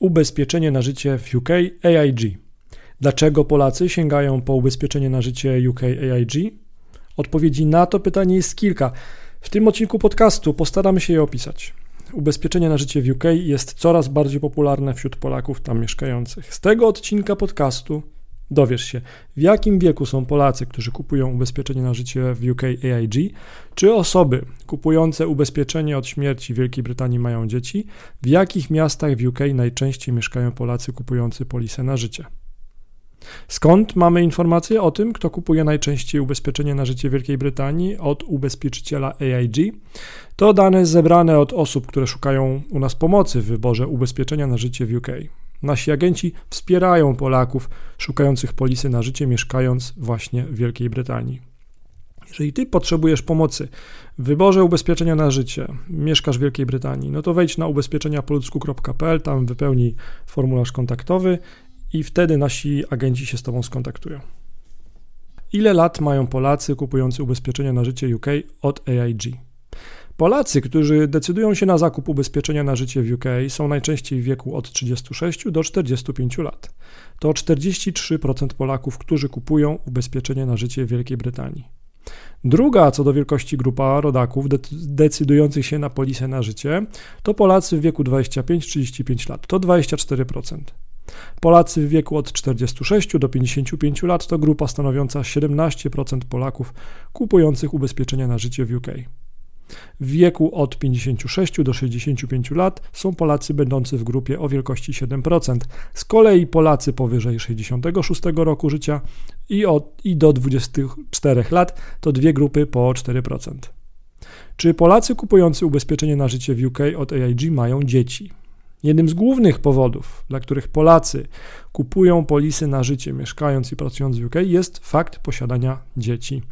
Ubezpieczenie na życie w UK AIG. Dlaczego Polacy sięgają po ubezpieczenie na życie UK AIG? Odpowiedzi na to pytanie jest kilka. W tym odcinku podcastu postaramy się je opisać. Ubezpieczenie na życie w UK jest coraz bardziej popularne wśród Polaków tam mieszkających. Z tego odcinka podcastu Dowiesz się, w jakim wieku są Polacy, którzy kupują ubezpieczenie na życie w UK AIG, czy osoby kupujące ubezpieczenie od śmierci w Wielkiej Brytanii mają dzieci, w jakich miastach w UK najczęściej mieszkają Polacy kupujący polisę na życie. Skąd mamy informacje o tym, kto kupuje najczęściej ubezpieczenie na życie Wielkiej Brytanii od ubezpieczyciela AIG? To dane zebrane od osób, które szukają u nas pomocy w wyborze ubezpieczenia na życie w UK. Nasi agenci wspierają Polaków szukających polisy na życie, mieszkając właśnie w Wielkiej Brytanii. Jeżeli ty potrzebujesz pomocy w wyborze ubezpieczenia na życie, mieszkasz w Wielkiej Brytanii, no to wejdź na ubezpieczeniapoludzku.pl, tam wypełnij formularz kontaktowy i wtedy nasi agenci się z tobą skontaktują. Ile lat mają Polacy kupujący ubezpieczenia na życie UK od AIG? Polacy, którzy decydują się na zakup ubezpieczenia na życie w UK, są najczęściej w wieku od 36 do 45 lat. To 43% Polaków, którzy kupują ubezpieczenie na życie w Wielkiej Brytanii. Druga co do wielkości grupa rodaków decydujących się na polisę na życie to Polacy w wieku 25-35 lat, to 24%. Polacy w wieku od 46 do 55 lat to grupa stanowiąca 17% Polaków kupujących ubezpieczenia na życie w UK. W wieku od 56 do 65 lat są Polacy będący w grupie o wielkości 7%. Z kolei Polacy powyżej 66 roku życia i, od, i do 24 lat to dwie grupy po 4%. Czy Polacy kupujący ubezpieczenie na życie w UK od AIG mają dzieci? Jednym z głównych powodów, dla których Polacy kupują polisy na życie, mieszkając i pracując w UK, jest fakt posiadania dzieci.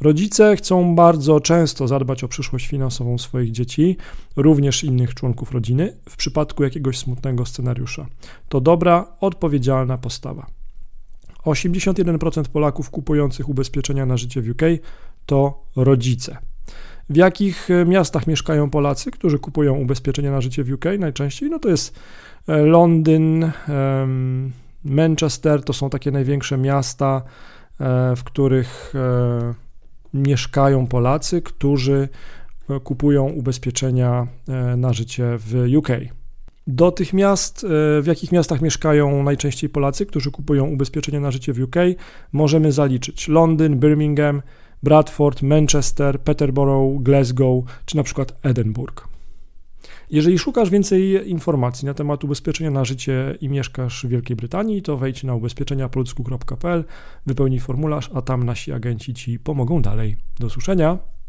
Rodzice chcą bardzo często zadbać o przyszłość finansową swoich dzieci, również innych członków rodziny, w przypadku jakiegoś smutnego scenariusza. To dobra, odpowiedzialna postawa. 81% Polaków kupujących ubezpieczenia na życie w UK to rodzice. W jakich e, miastach mieszkają Polacy, którzy kupują ubezpieczenia na życie w UK najczęściej? No to jest e, Londyn, Manchester, to są takie największe miasta, e, w których mieszkają Polacy, którzy kupują ubezpieczenia na życie w UK. Do tych miast, w jakich miastach mieszkają najczęściej Polacy, którzy kupują ubezpieczenia na życie w UK, możemy zaliczyć Londyn, Birmingham, Bradford, Manchester, Peterborough, Glasgow czy na przykład Edynburg. Jeżeli szukasz więcej informacji na temat ubezpieczenia na życie i mieszkasz w Wielkiej Brytanii, to wejdź na ubezpieczeniapoludzku.pl, wypełnij formularz, a tam nasi agenci Ci pomogą dalej. Do usłyszenia.